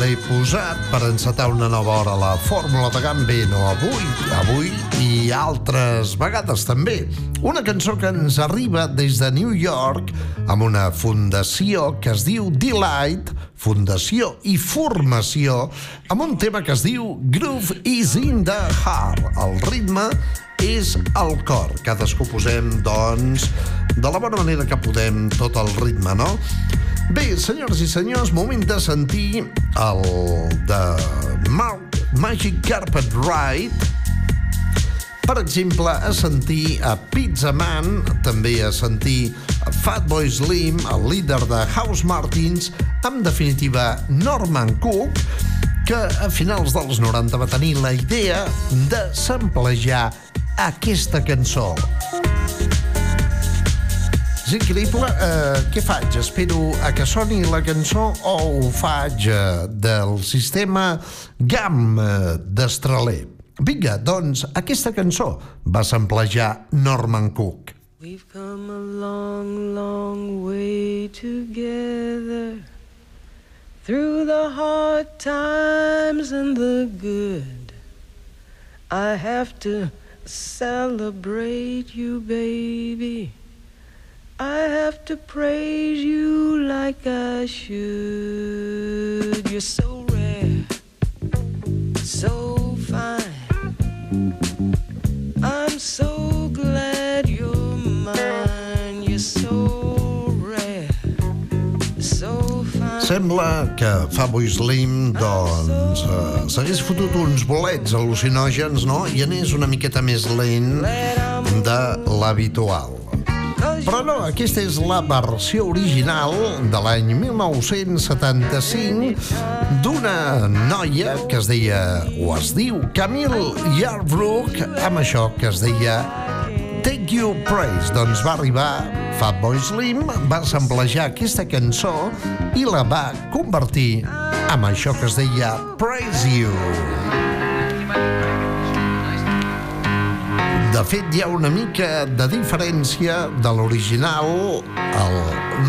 l'he posat per encetar una nova hora la Fórmula de Gambino avui, avui i altres vegades també. Una cançó que ens arriba des de New York amb una fundació que es diu Delight, fundació i formació, amb un tema que es diu Groove is in the Heart. El ritme és el cor. Cadascú posem, doncs, de la bona manera que podem tot el ritme, no? Bé, senyors i senyors, moment de sentir el de Mark Magic Carpet Ride, per exemple, a sentir a Pizza Man, també a sentir a Fatboy Slim, el líder de House Martins, en definitiva Norman Cook, que a finals dels 90 va tenir la idea de samplejar aquesta cançó. És increïble. Eh, què faig? Espero a que soni la cançó o ho faig eh, del sistema GAM eh, d'Estraler? Vinga, doncs, aquesta cançó va samplejar Norman Cook. We've come a long, long way together through the hard times and the good. I have to celebrate you, baby. I have to praise you like I should. You're so rare, so fine. I'm so glad you're mine. You're so rare, so fine. Sembla que Fatboy Slim, doncs, eh, s'hagués fotut uns bolets al·lucinògens, no?, i anés una miqueta més lent de l'habitual. Però no, aquesta és la versió original de l'any 1975 d'una noia que es deia, o es diu, Camille Yarbrough, amb això que es deia Take You Praise. Doncs va arribar Fatboy Slim, va samplejar aquesta cançó i la va convertir amb això que es deia Praise You. De fet, hi ha una mica de diferència de l'original, el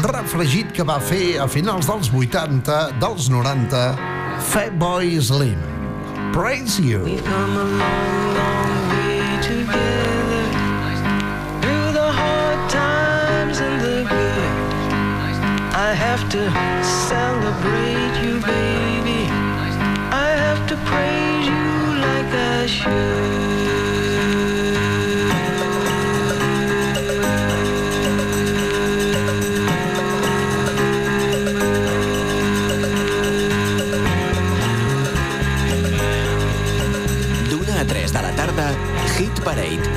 refregit que va fer a finals dels 80, dels 90, Fatboy Slim. Praise You. We've come a long, long way together through the hard times and the good. I have to celebrate you, baby. I have to praise you like I should.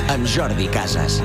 Amb Jordi Casas.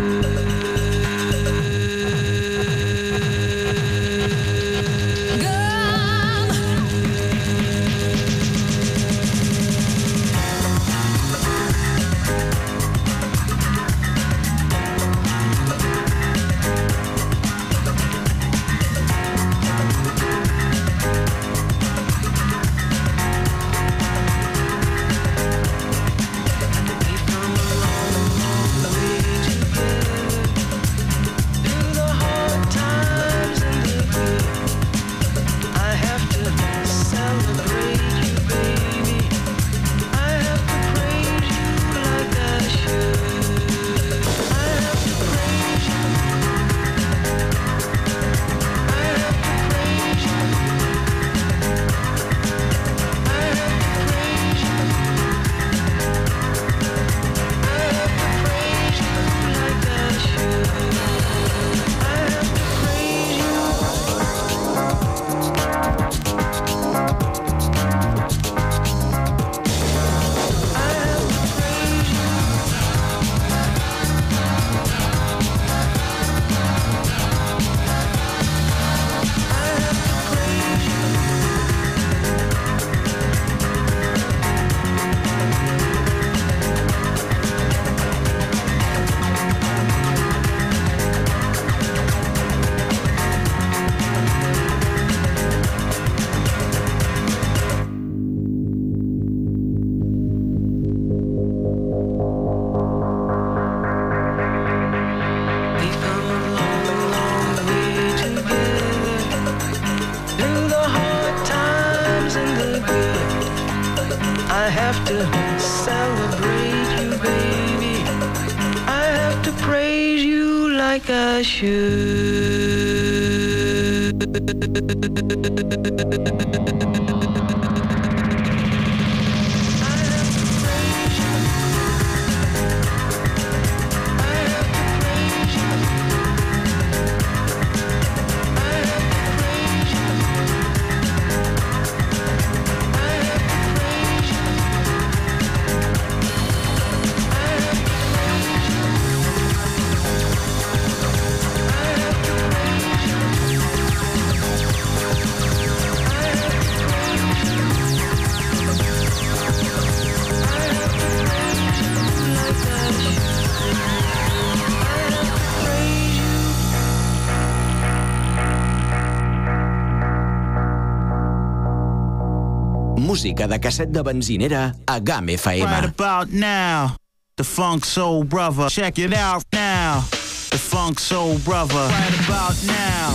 Música de casset de benzinera a GAM FM. Right about now, the Funk Soul Brother. Check it out now. The Funk Soul Brother. Right about now,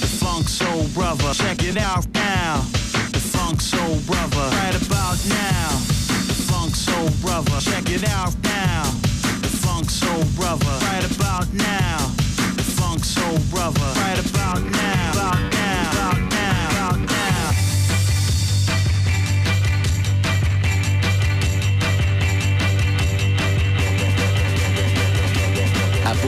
the Funk Soul Brother. Check it out now. The Funk Soul Brother. Right about now, the Funk Soul Brother. Check it out now. The Funk Soul Brother. Right about now, the Funk Soul Brother. Right about now,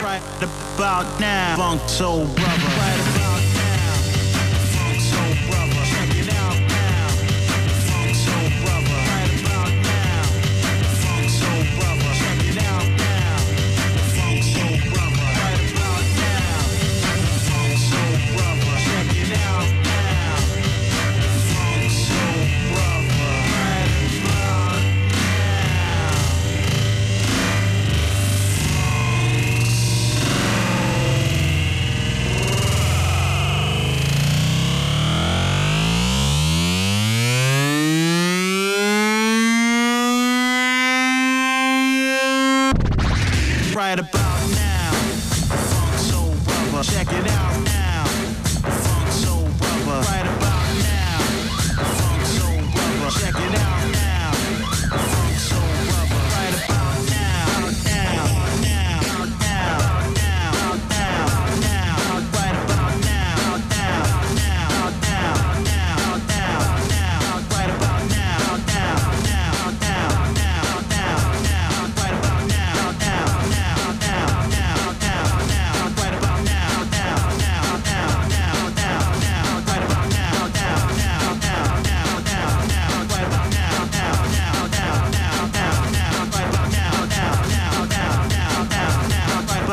Right about now. Funk Soul Brother. Right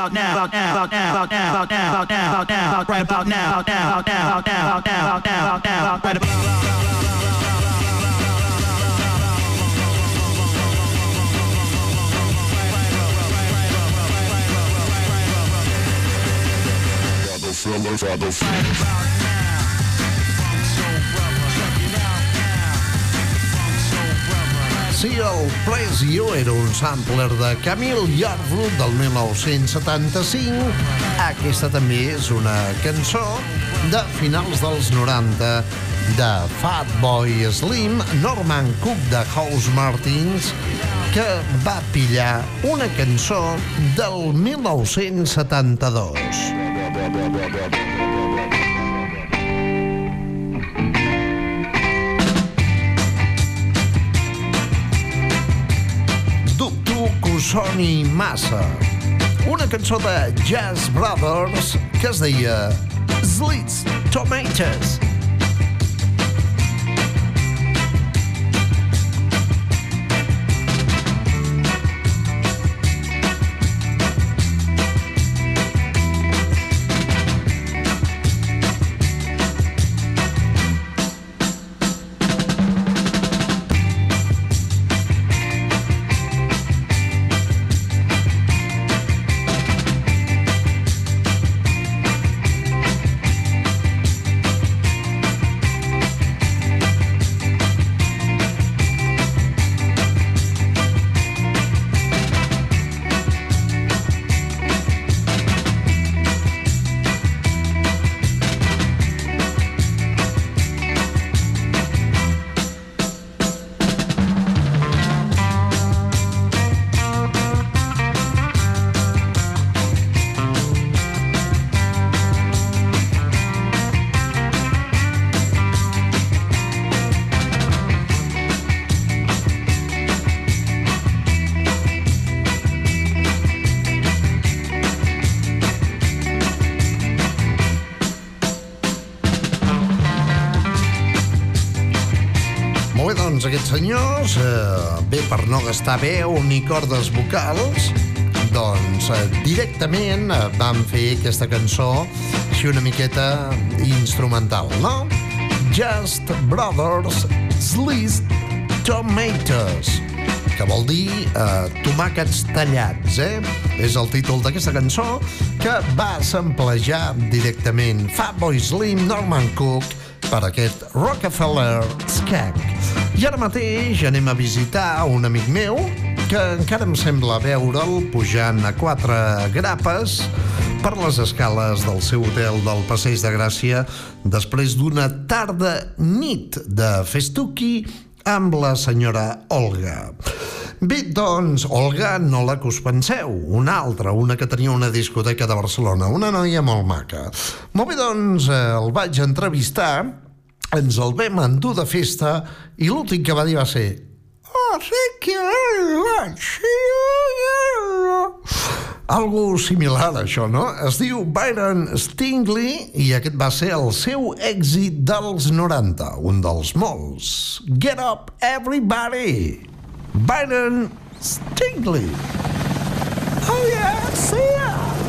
now. Now, now, now, now, now, right about now, now, now, now, now, now, now, right about now, about now, about now, about now, about now, about now. Right about now, about now, about now, about now, about now, about now, about now. Right about Sí, el Please You era un sampler de Camille Yardwood del 1975. Aquesta també és una cançó de finals dels 90 de Fatboy Slim, Norman Cook de House Martins, que va pillar una cançó del 1972. Soni massa. Una cançó de Jazz Brothers que es deia Slits Tomatoes. Senyors, eh, bé per no gastar veu ni cordes vocals, doncs eh, directament eh, van fer aquesta cançó així una miqueta instrumental, no? Just Brothers Sliced Tomatoes que vol dir eh, tomàquets tallats, eh? És el títol d'aquesta cançó que va samplejar directament Fatboy Slim, Norman Cook, per aquest Rockefeller Skag. I ara mateix anem a visitar un amic meu que encara em sembla veure'l pujant a quatre grapes per les escales del seu hotel del Passeig de Gràcia després d'una tarda nit de festuqui amb la senyora Olga. Bé, doncs, Olga, no la que us penseu, una altra, una que tenia una discoteca de Barcelona, una noia molt maca. Molt bé, doncs, eh, el vaig entrevistar, ens el vam endur de festa i l'últim que va dir va ser Oh, sí que Algo similar a això, no? Es diu Byron Stingley i aquest va ser el seu èxit dels 90, un dels molts. Get up, everybody! Byron Stingley. Oh yeah, see ya!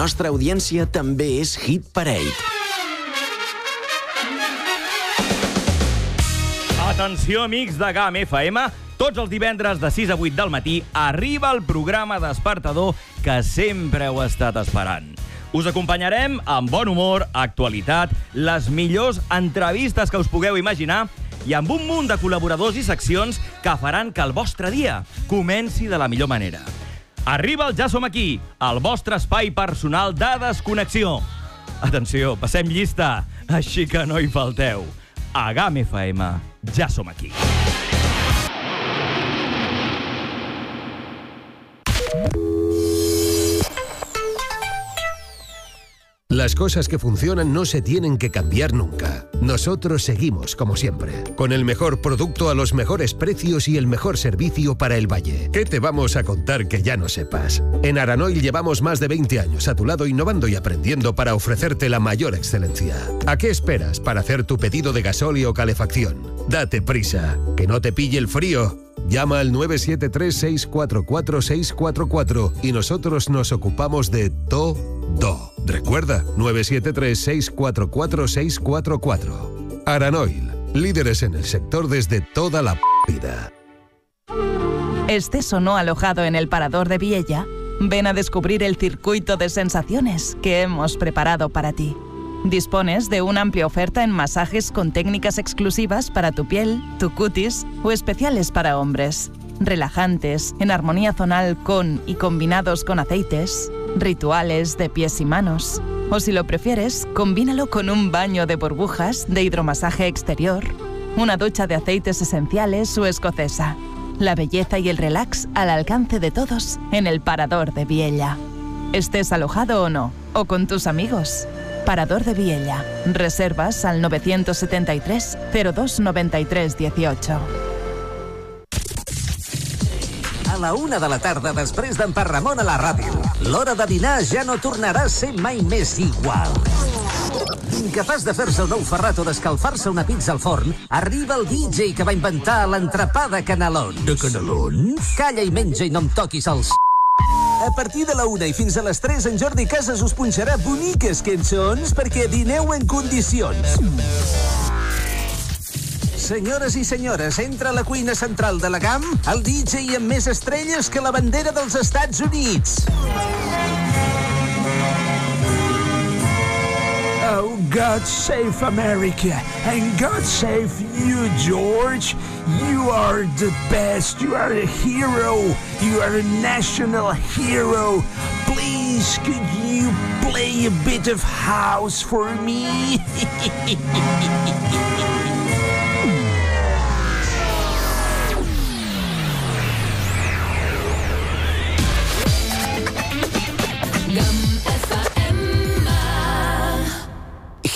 Nostra audiència també és Hit Parade. Atenció, amics de GAM FM. Tots els divendres de 6 a 8 del matí arriba el programa despertador que sempre heu estat esperant. Us acompanyarem amb bon humor, actualitat, les millors entrevistes que us pugueu imaginar i amb un munt de col·laboradors i seccions que faran que el vostre dia comenci de la millor manera. Arriba el Ja som aquí, el vostre espai personal de desconnexió. Atenció, passem llista, així que no hi falteu. A GAM FM, ja som aquí. Las cosas que funcionan no se tienen que cambiar nunca. Nosotros seguimos como siempre, con el mejor producto a los mejores precios y el mejor servicio para el valle. ¿Qué te vamos a contar que ya no sepas? En Aranoil llevamos más de 20 años a tu lado innovando y aprendiendo para ofrecerte la mayor excelencia. ¿A qué esperas para hacer tu pedido de gasóleo o calefacción? Date prisa, que no te pille el frío. Llama al 973-644-644 y nosotros nos ocupamos de todo. Recuerda, 973-644-644. Aranoil, líderes en el sector desde toda la vida. ¿Estés o no alojado en el Parador de Viella? Ven a descubrir el circuito de sensaciones que hemos preparado para ti. Dispones de una amplia oferta en masajes con técnicas exclusivas para tu piel, tu cutis o especiales para hombres. Relajantes, en armonía zonal con y combinados con aceites, rituales de pies y manos. O si lo prefieres, combínalo con un baño de burbujas de hidromasaje exterior, una ducha de aceites esenciales o escocesa. La belleza y el relax al alcance de todos en el Parador de Viella. Estés alojado o no, o con tus amigos. Parador de Viella. Reservas al 973 02 93 18. A la una de la tarda, després d'en Ramon a la ràdio, l'hora de dinar ja no tornarà a ser mai més igual. Incapaç de fer-se un ou ferrat o d'escalfar-se una pizza al forn, arriba el DJ que va inventar l'entrepà de canelons. De canelons? Calla i menja i no em toquis els... A partir de la una i fins a les 3, en Jordi Casas us punxarà boniques cançons perquè dineu en condicions. Senyores i senyores, entra a la cuina central de la GAM el DJ amb més estrelles que la bandera dels Estats Units. God save America and God save you, George. You are the best. You are a hero. You are a national hero. Please, could you play a bit of house for me?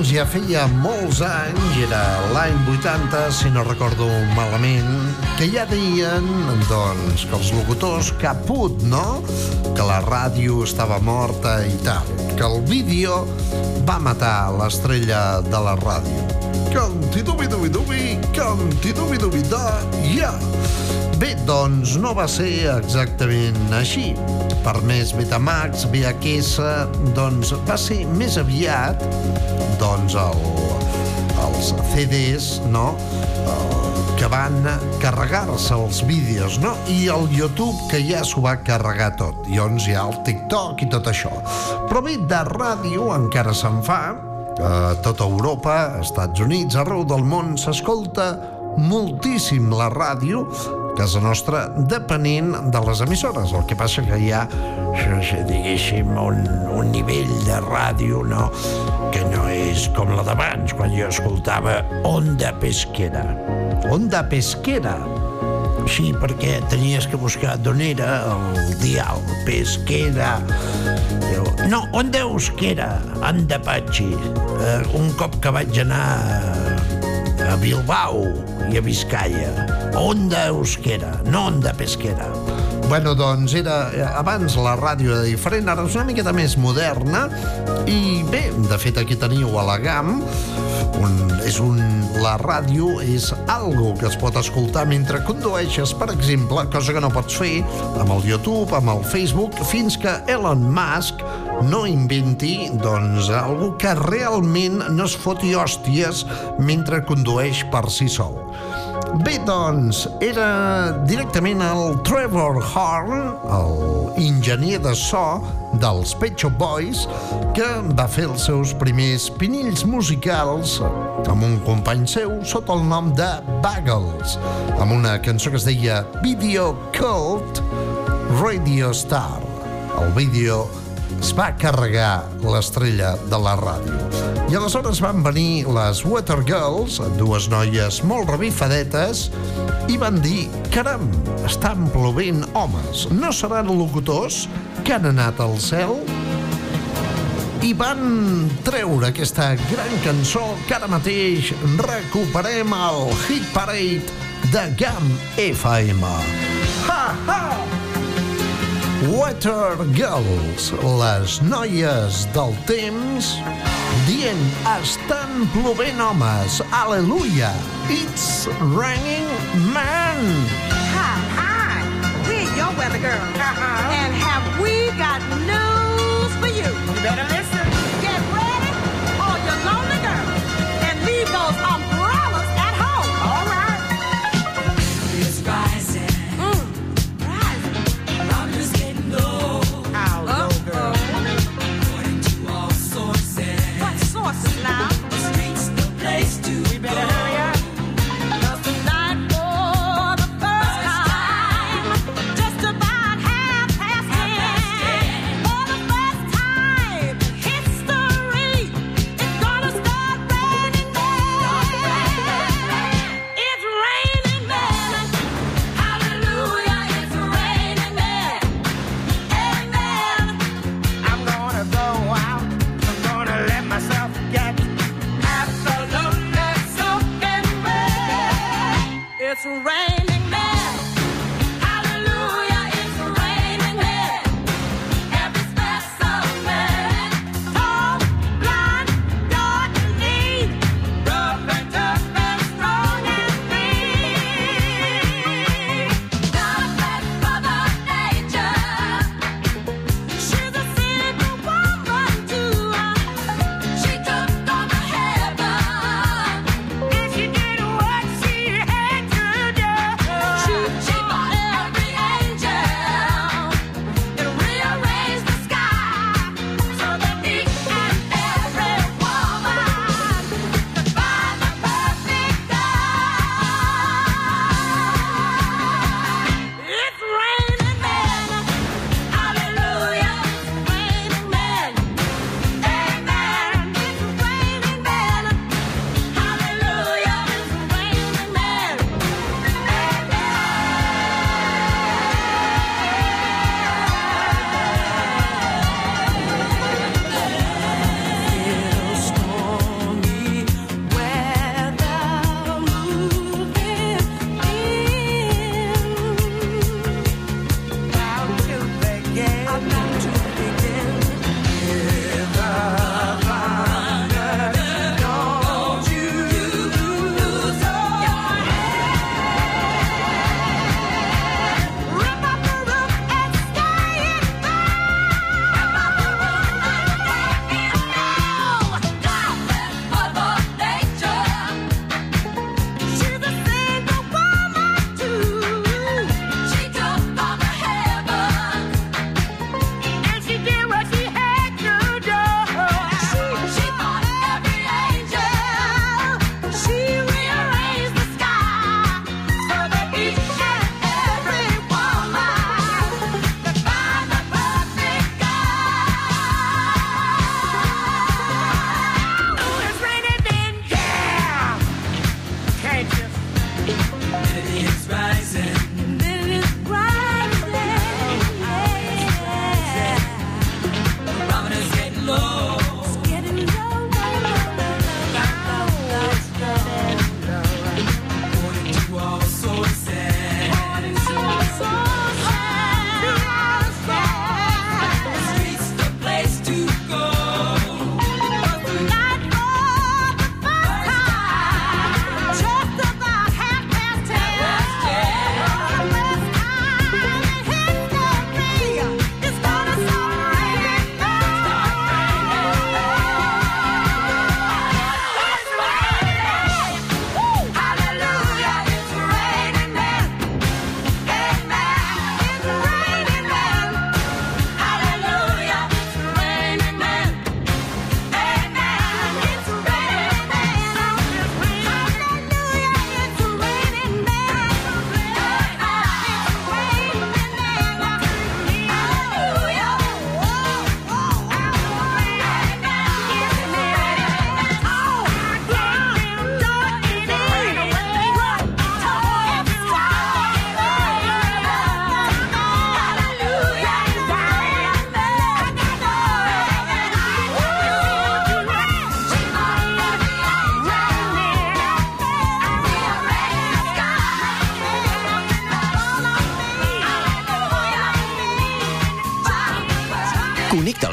Doncs, ja feia molts anys, era l'any 80, si no recordo malament, que ja deien, doncs, que els locutors caput, no?, que la ràdio estava morta i tal, que el vídeo va matar l'estrella de la ràdio. Canti-dubi-dubi-dubi, canti-dubi-dubi-da, ja! Bé, doncs no va ser exactament així. Per més Betamax, VHS, doncs va ser més aviat doncs el, els CDs, no?, que van carregar-se els vídeos, no? I el YouTube, que ja s'ho va carregar tot. I llavors hi ha el TikTok i tot això. Però bé, de ràdio encara se'n fa, a tota Europa, Estats Units, arreu del món, s'escolta moltíssim la ràdio, casa nostra, depenent de les emissores. El que passa que hi ha, diguéssim, un, un nivell de ràdio, no?, que no és com la d'abans, quan jo escoltava Onda Pesquera. Onda Pesquera. Sí, perquè tenies que buscar d'on era el dial, Pesquera. No, Onda Euskera, Anda Patxi. Eh, un cop que vaig anar a Bilbao i a Vizcaya. Onda Euskera, no Onda Pesquera. Bueno, doncs era... Abans la ràdio era diferent, ara és una miqueta més moderna i bé, de fet aquí teniu a la GAM un, és un, la ràdio és algo que es pot escoltar mentre condueixes, per exemple, cosa que no pots fer amb el YouTube, amb el Facebook, fins que Elon Musk no inventi, doncs, algo que realment no es foti hòsties mentre condueix per si sol. Bé, doncs, era directament el Trevor Horn, el enginyer de so dels Pet Shop Boys, que va fer els seus primers pinills musicals amb un company seu sota el nom de Buggles, amb una cançó que es deia Video Cult Radio Star. El vídeo es va carregar l'estrella de la ràdio. I aleshores van venir les Water Girls, dues noies molt revifadetes, i van dir, caram, estan plovent homes, no seran locutors que han anat al cel? I van treure aquesta gran cançó que ara mateix recuperem al Hit Parade de GAM FM. Ha, ha! Water Girls, les noies del temps, dient estan plovent homes, aleluia, it's raining men. Hi, hi. We're your weather girls. Uh-huh. And have we got news for you? You better listen. Get ready, all your lonely girls, and leave those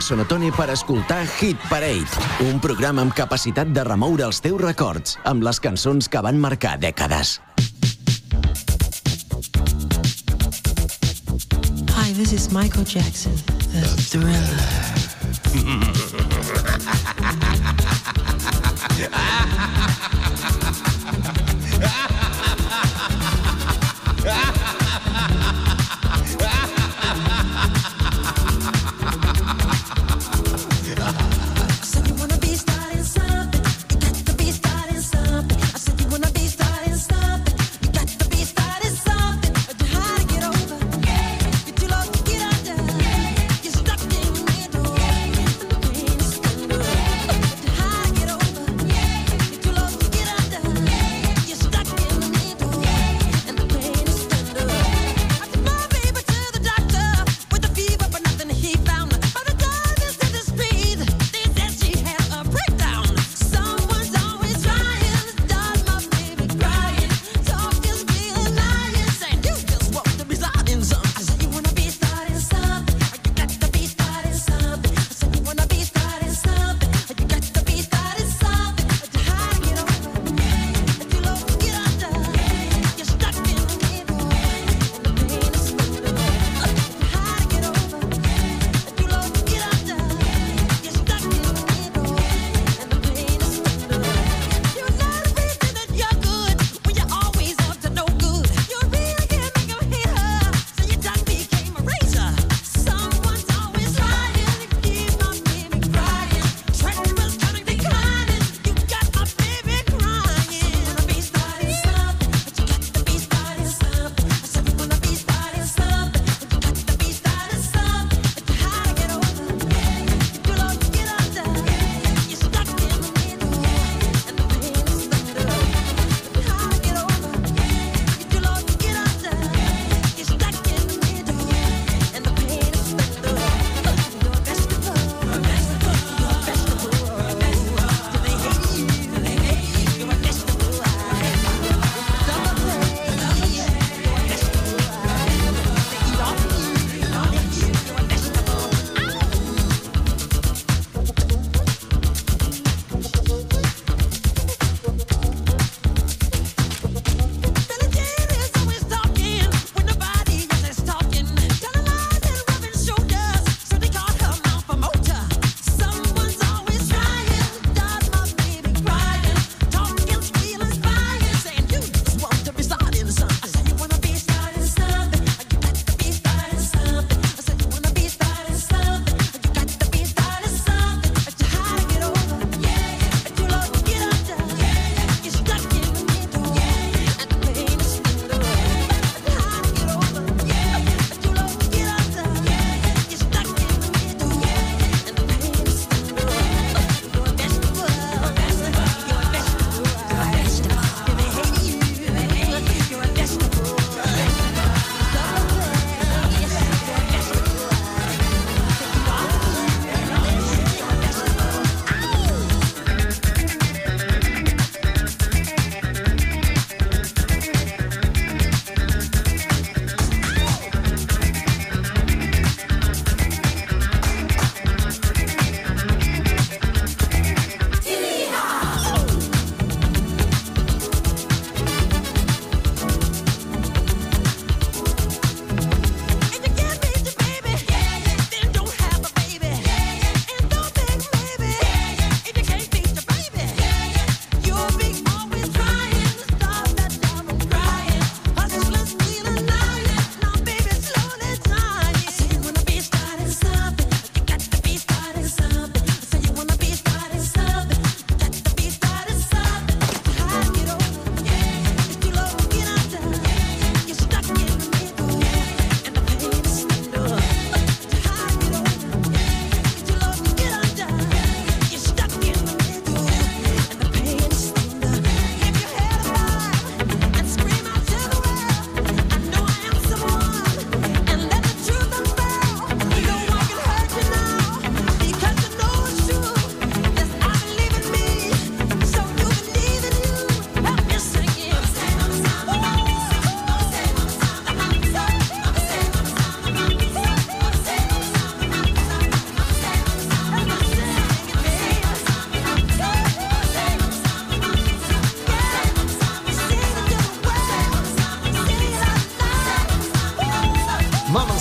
Sonotone per escoltar Hit Parade, un programa amb capacitat de remoure els teus records amb les cançons que van marcar dècades. Hi, this is Michael Jackson, The Thriller.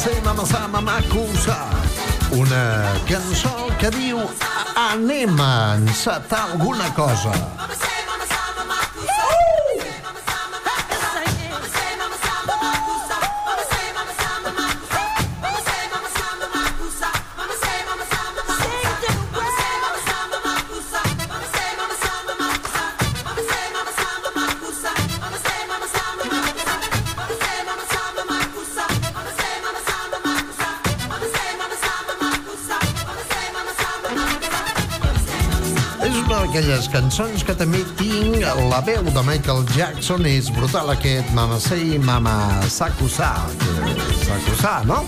Mamacé, mamacá, mamacusa. Una cançó que diu anem a encetar alguna cosa. D'aquelles cançons que també tinc la veu de Michael Jackson és brutal aquest Mama Say, Mama Sakusa Sakusa, no?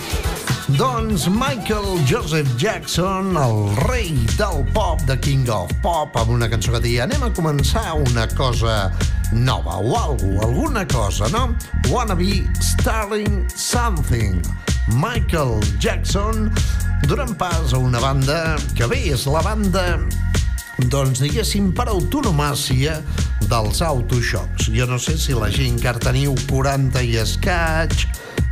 Doncs Michael Joseph Jackson, el rei del pop, de King of Pop, amb una cançó que deia anem a començar una cosa nova o algo, alguna cosa, no? Wanna be starting something. Michael Jackson donant pas a una banda que bé és la banda doncs diguéssim per autonomàcia dels autoxocs. Jo no sé si la gent que ara teniu 40 i escaig,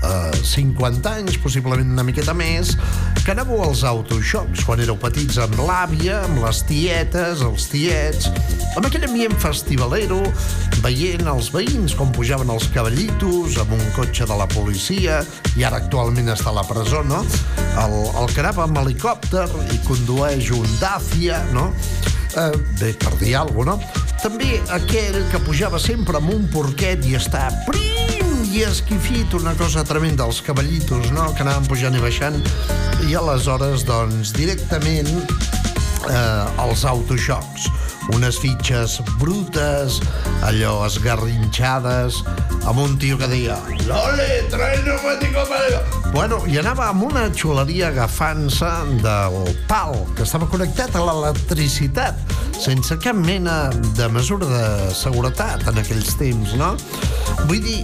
eh, 50 anys, possiblement una miqueta més, que anàveu als autoxocs quan éreu petits amb l'àvia, amb les tietes, els tiets, amb aquell ambient festivalero, veient els veïns com pujaven els cavallitos amb un cotxe de la policia, i ara actualment està a la presó, no? El, el que anava amb helicòpter i condueix un Dacia, no? Eh, bé, per dir alguna cosa, no? També aquell que pujava sempre amb un porquet i està prim i esquifit, una cosa tremenda, els cavallitos, no?, que anaven pujant i baixant, i aleshores, doncs, directament eh, els autoxocs. Unes fitxes brutes, allò esgarrinxades, amb un tio que deia «Lole, trae neumático para...» Bueno, i anava amb una xuleria agafant-se del pal, que estava connectat a l'electricitat, sense cap mena de mesura de seguretat en aquells temps, no? Vull dir,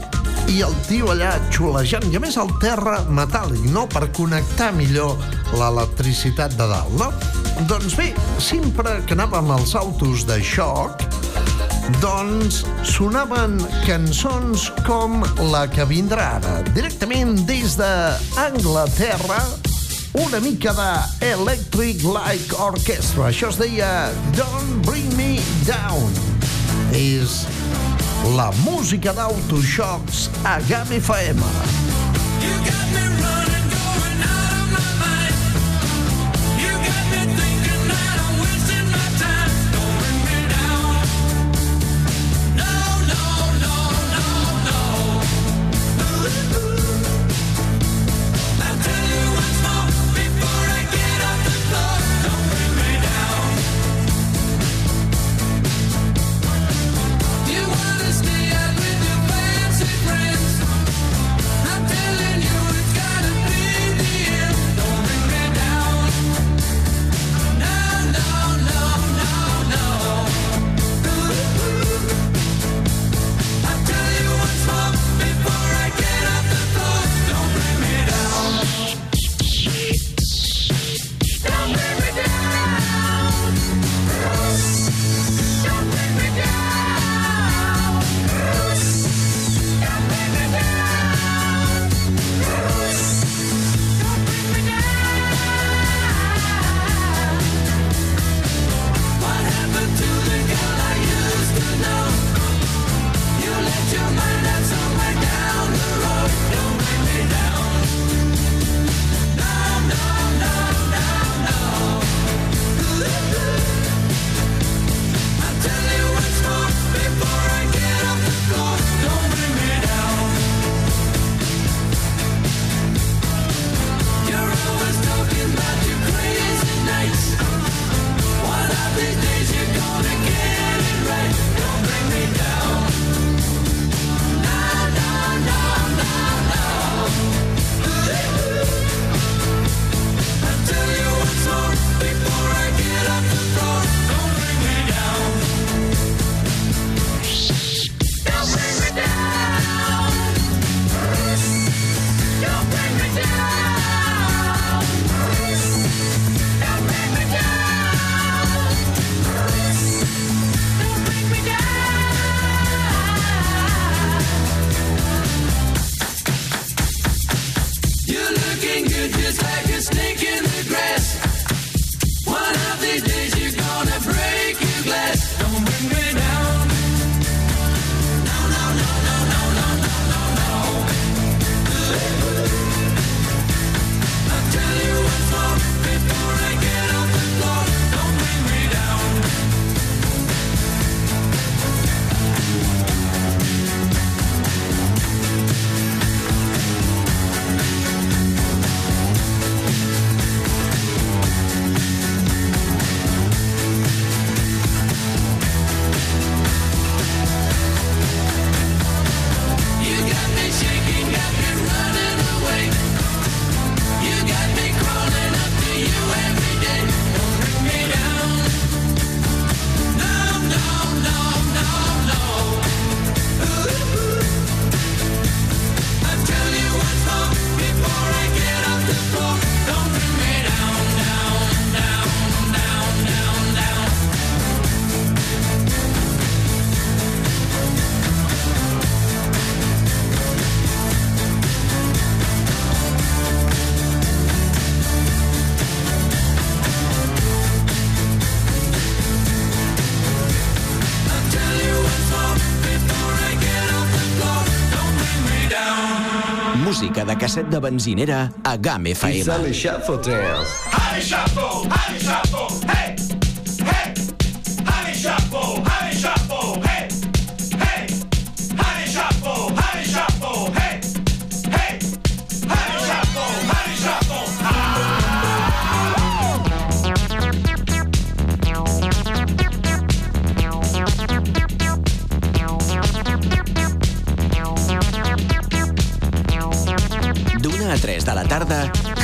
i el tio allà xulejant, i a més el terra metàl·lic, no?, per connectar millor l'electricitat de dalt, no? Doncs bé, sempre que anàvem als autos de xoc, doncs sonaven cançons com la que vindrà ara, directament des d'Anglaterra, una mica de Electric Light Orchestra. Això es deia Don't Bring Me Down. És la música d'autoxocs a GAM FM. Casset de benzinera a GAM FM. Honey Shuffle Tales. Honey shuffle, honey shuffle, hey, hey.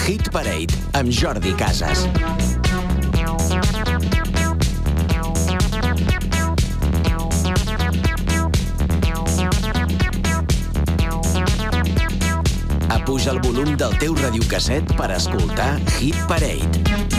Hit Parade amb Jordi Casas. Apuja el volum del teu radiocasset per escoltar Hit Parade.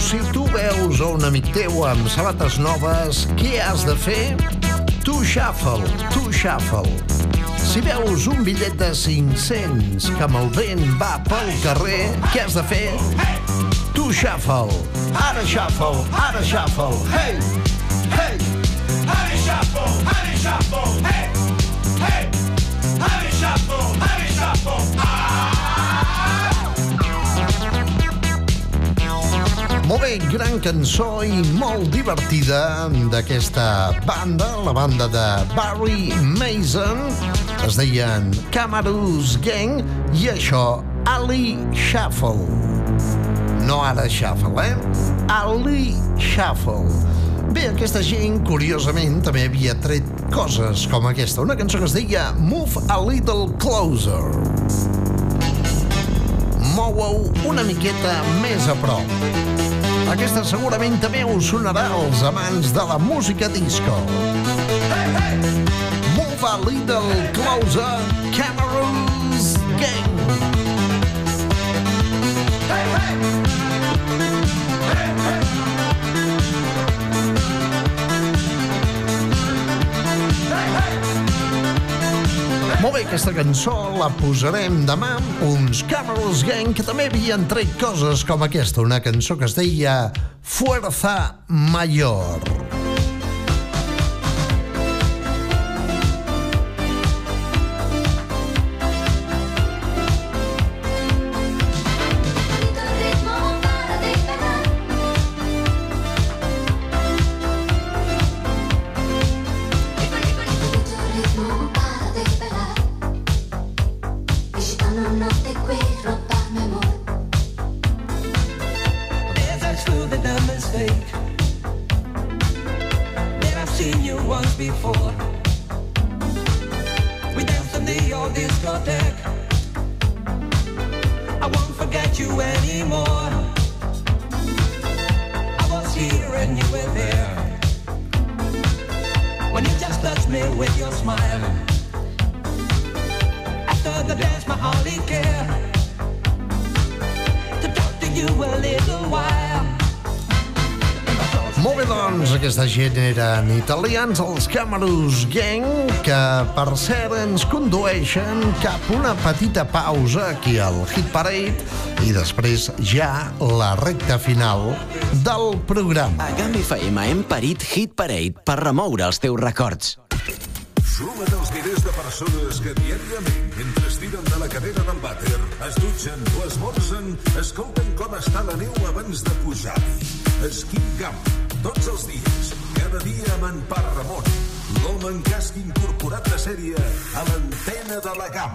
Si tu veus a un amic teu amb sabates noves, què has de fer? Tu shuffle, tu shuffle. Si veus un bitllet de 500 que amb el vent va pel carrer, què has de fer? Tu shuffle, ara shuffle, ara shuffle, hey, hey. Honey shuffle, honey shuffle, hey, hey. Molt bé, gran cançó i molt divertida d'aquesta banda, la banda de Barry Mason. Es deien Camarus Gang i això, Ali Shuffle. No ara Shuffle, eh? Ali Shuffle. Bé, aquesta gent, curiosament, també havia tret coses com aquesta. Una cançó que es deia Move a Little Closer. Mou-ho una miqueta més a prop. Aquesta segurament també us sonarà als amants de la música disco. Move a Little Closer, Cameron's Gang. Molt bé, aquesta cançó la posarem demà uns Camerals Gang que també havien tret coses com aquesta, una cançó que es deia Fuerza Mayor. I'm. That I've seen you once before. We danced in the old discotheque. I won't forget you anymore. I was here and you were there. When you just touched me with your smile. After the dance, my didn't care. To talk to you a little while. Molt bé, doncs, aquesta gent eren italians, els Camerus Gang, que, per cert, ens condueixen cap una petita pausa aquí al Hit Parade i després ja la recta final del programa. A GAM FM hem parit Hit Parade per remoure els teus records. Suma't als milers de persones que diàriament, mentre es tiren de la cadena del vàter, es dutxen o esmorzen, escolten com està la neu abans de pujar-hi. Esquí Gam, tots els dies, cada dia amb en Par Ramon, l'home en casc incorporat de sèrie a l'antena de la GAM.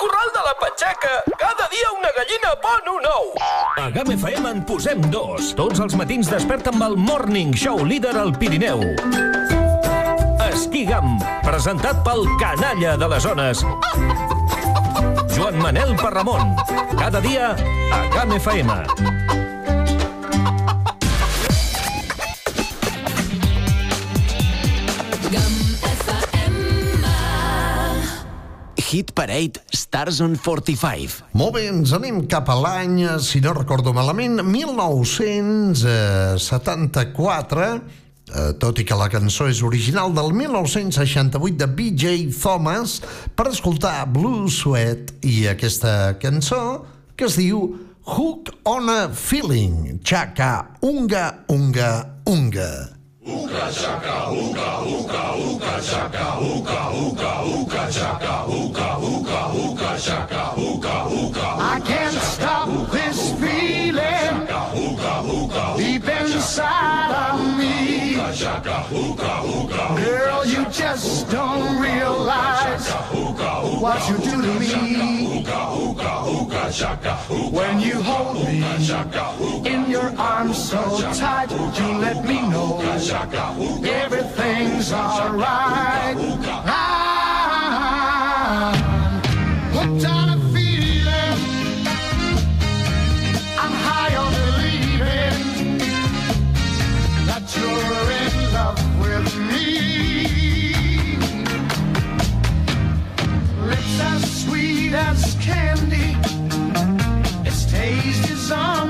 Al corral de la Patxaca, cada dia una gallina pon un ou. A GAM FM en posem dos. Tots els matins desperta amb el Morning Show líder al Pirineu. Esquigam, presentat pel canalla de les zones. Joan Manel Parramon. Cada dia a GAM FM. Hit Parade Stars on 45. Molt bé, ens anem cap a l'any, si no recordo malament, 1974, eh, tot i que la cançó és original del 1968 de B.J. Thomas, per escoltar Blue Sweat i aquesta cançó que es diu Hook on a Feeling, Chaka, Unga, Unga, Unga. Hookah chaka, hookah, hookah, hookah chaka, hookah, hookah, hookah chaka, hookah, hookah, hookah chaka, hookah, hookah. I can't stop this feeling deep inside of me. Girl, you just don't realize what you do to me. When you hold me in your arms so tight, you let me know everything's alright. I'm hooked on sweet as candy. Its taste is on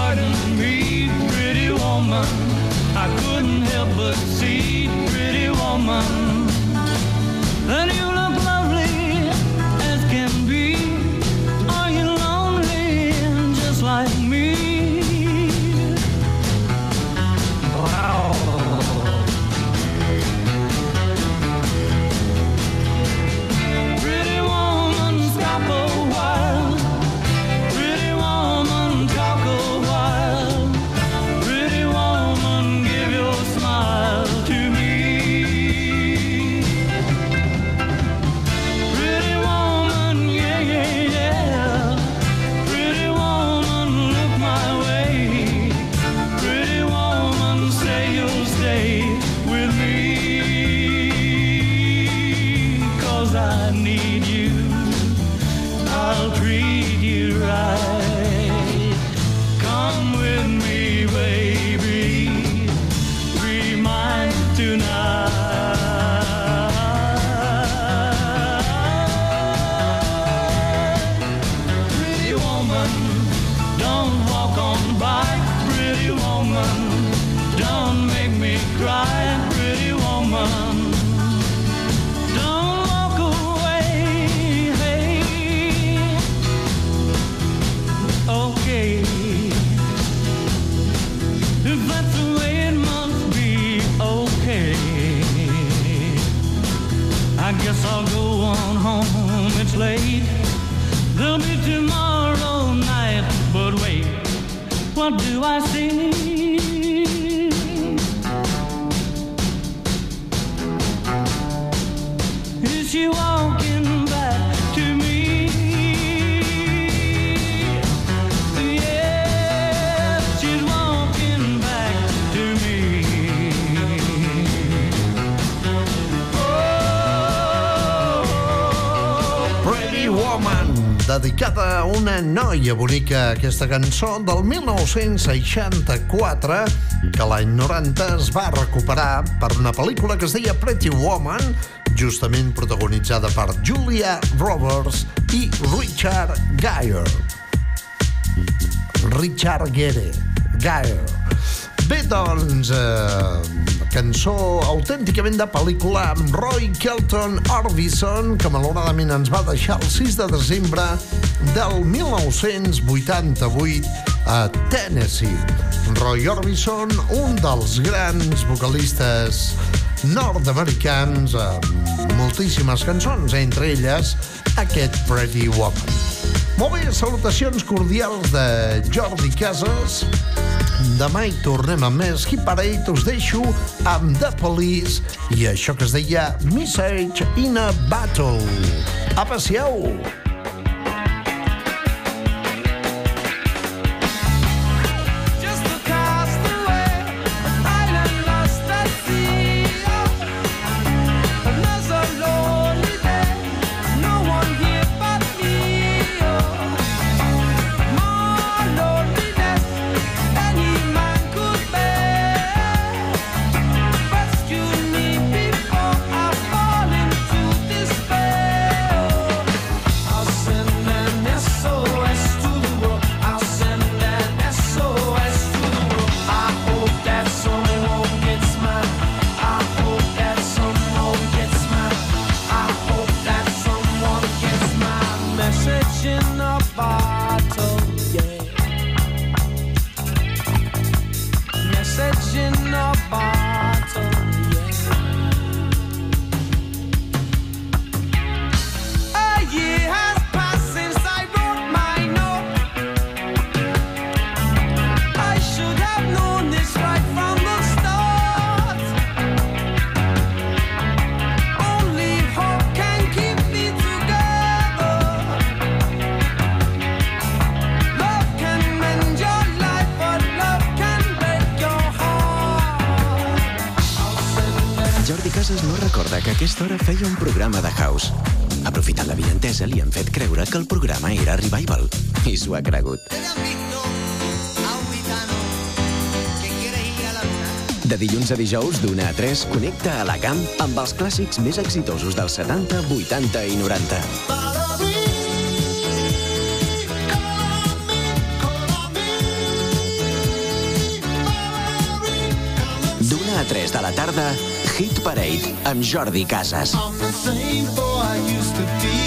noia bonica aquesta cançó del 1964 que l'any 90 es va recuperar per una pel·lícula que es deia Pretty Woman justament protagonitzada per Julia Roberts i Richard Gere. Richard Gere. Geyer. Bé, doncs, eh, cançó autènticament de pel·lícula amb Roy Kelton Orbison, que malauradament ens va deixar el 6 de desembre del 1988 a Tennessee. Roy Orbison, un dels grans vocalistes nord-americans amb moltíssimes cançons, entre elles aquest Pretty Woman. Molt bé, salutacions cordials de Jordi Casas. Demà hi tornem amb més Hit Parade. Us deixo amb The Police i això que es deia Message in a Battle. A siau! Programa era Revival. I s'ho ha cregut. De dilluns a dijous, d'una a 3, connecta a la camp amb els clàssics més exitosos dels 70, 80 i 90. D'una a 3 de la tarda, Hit Parade amb Jordi Casas. I'm the same boy I used to be.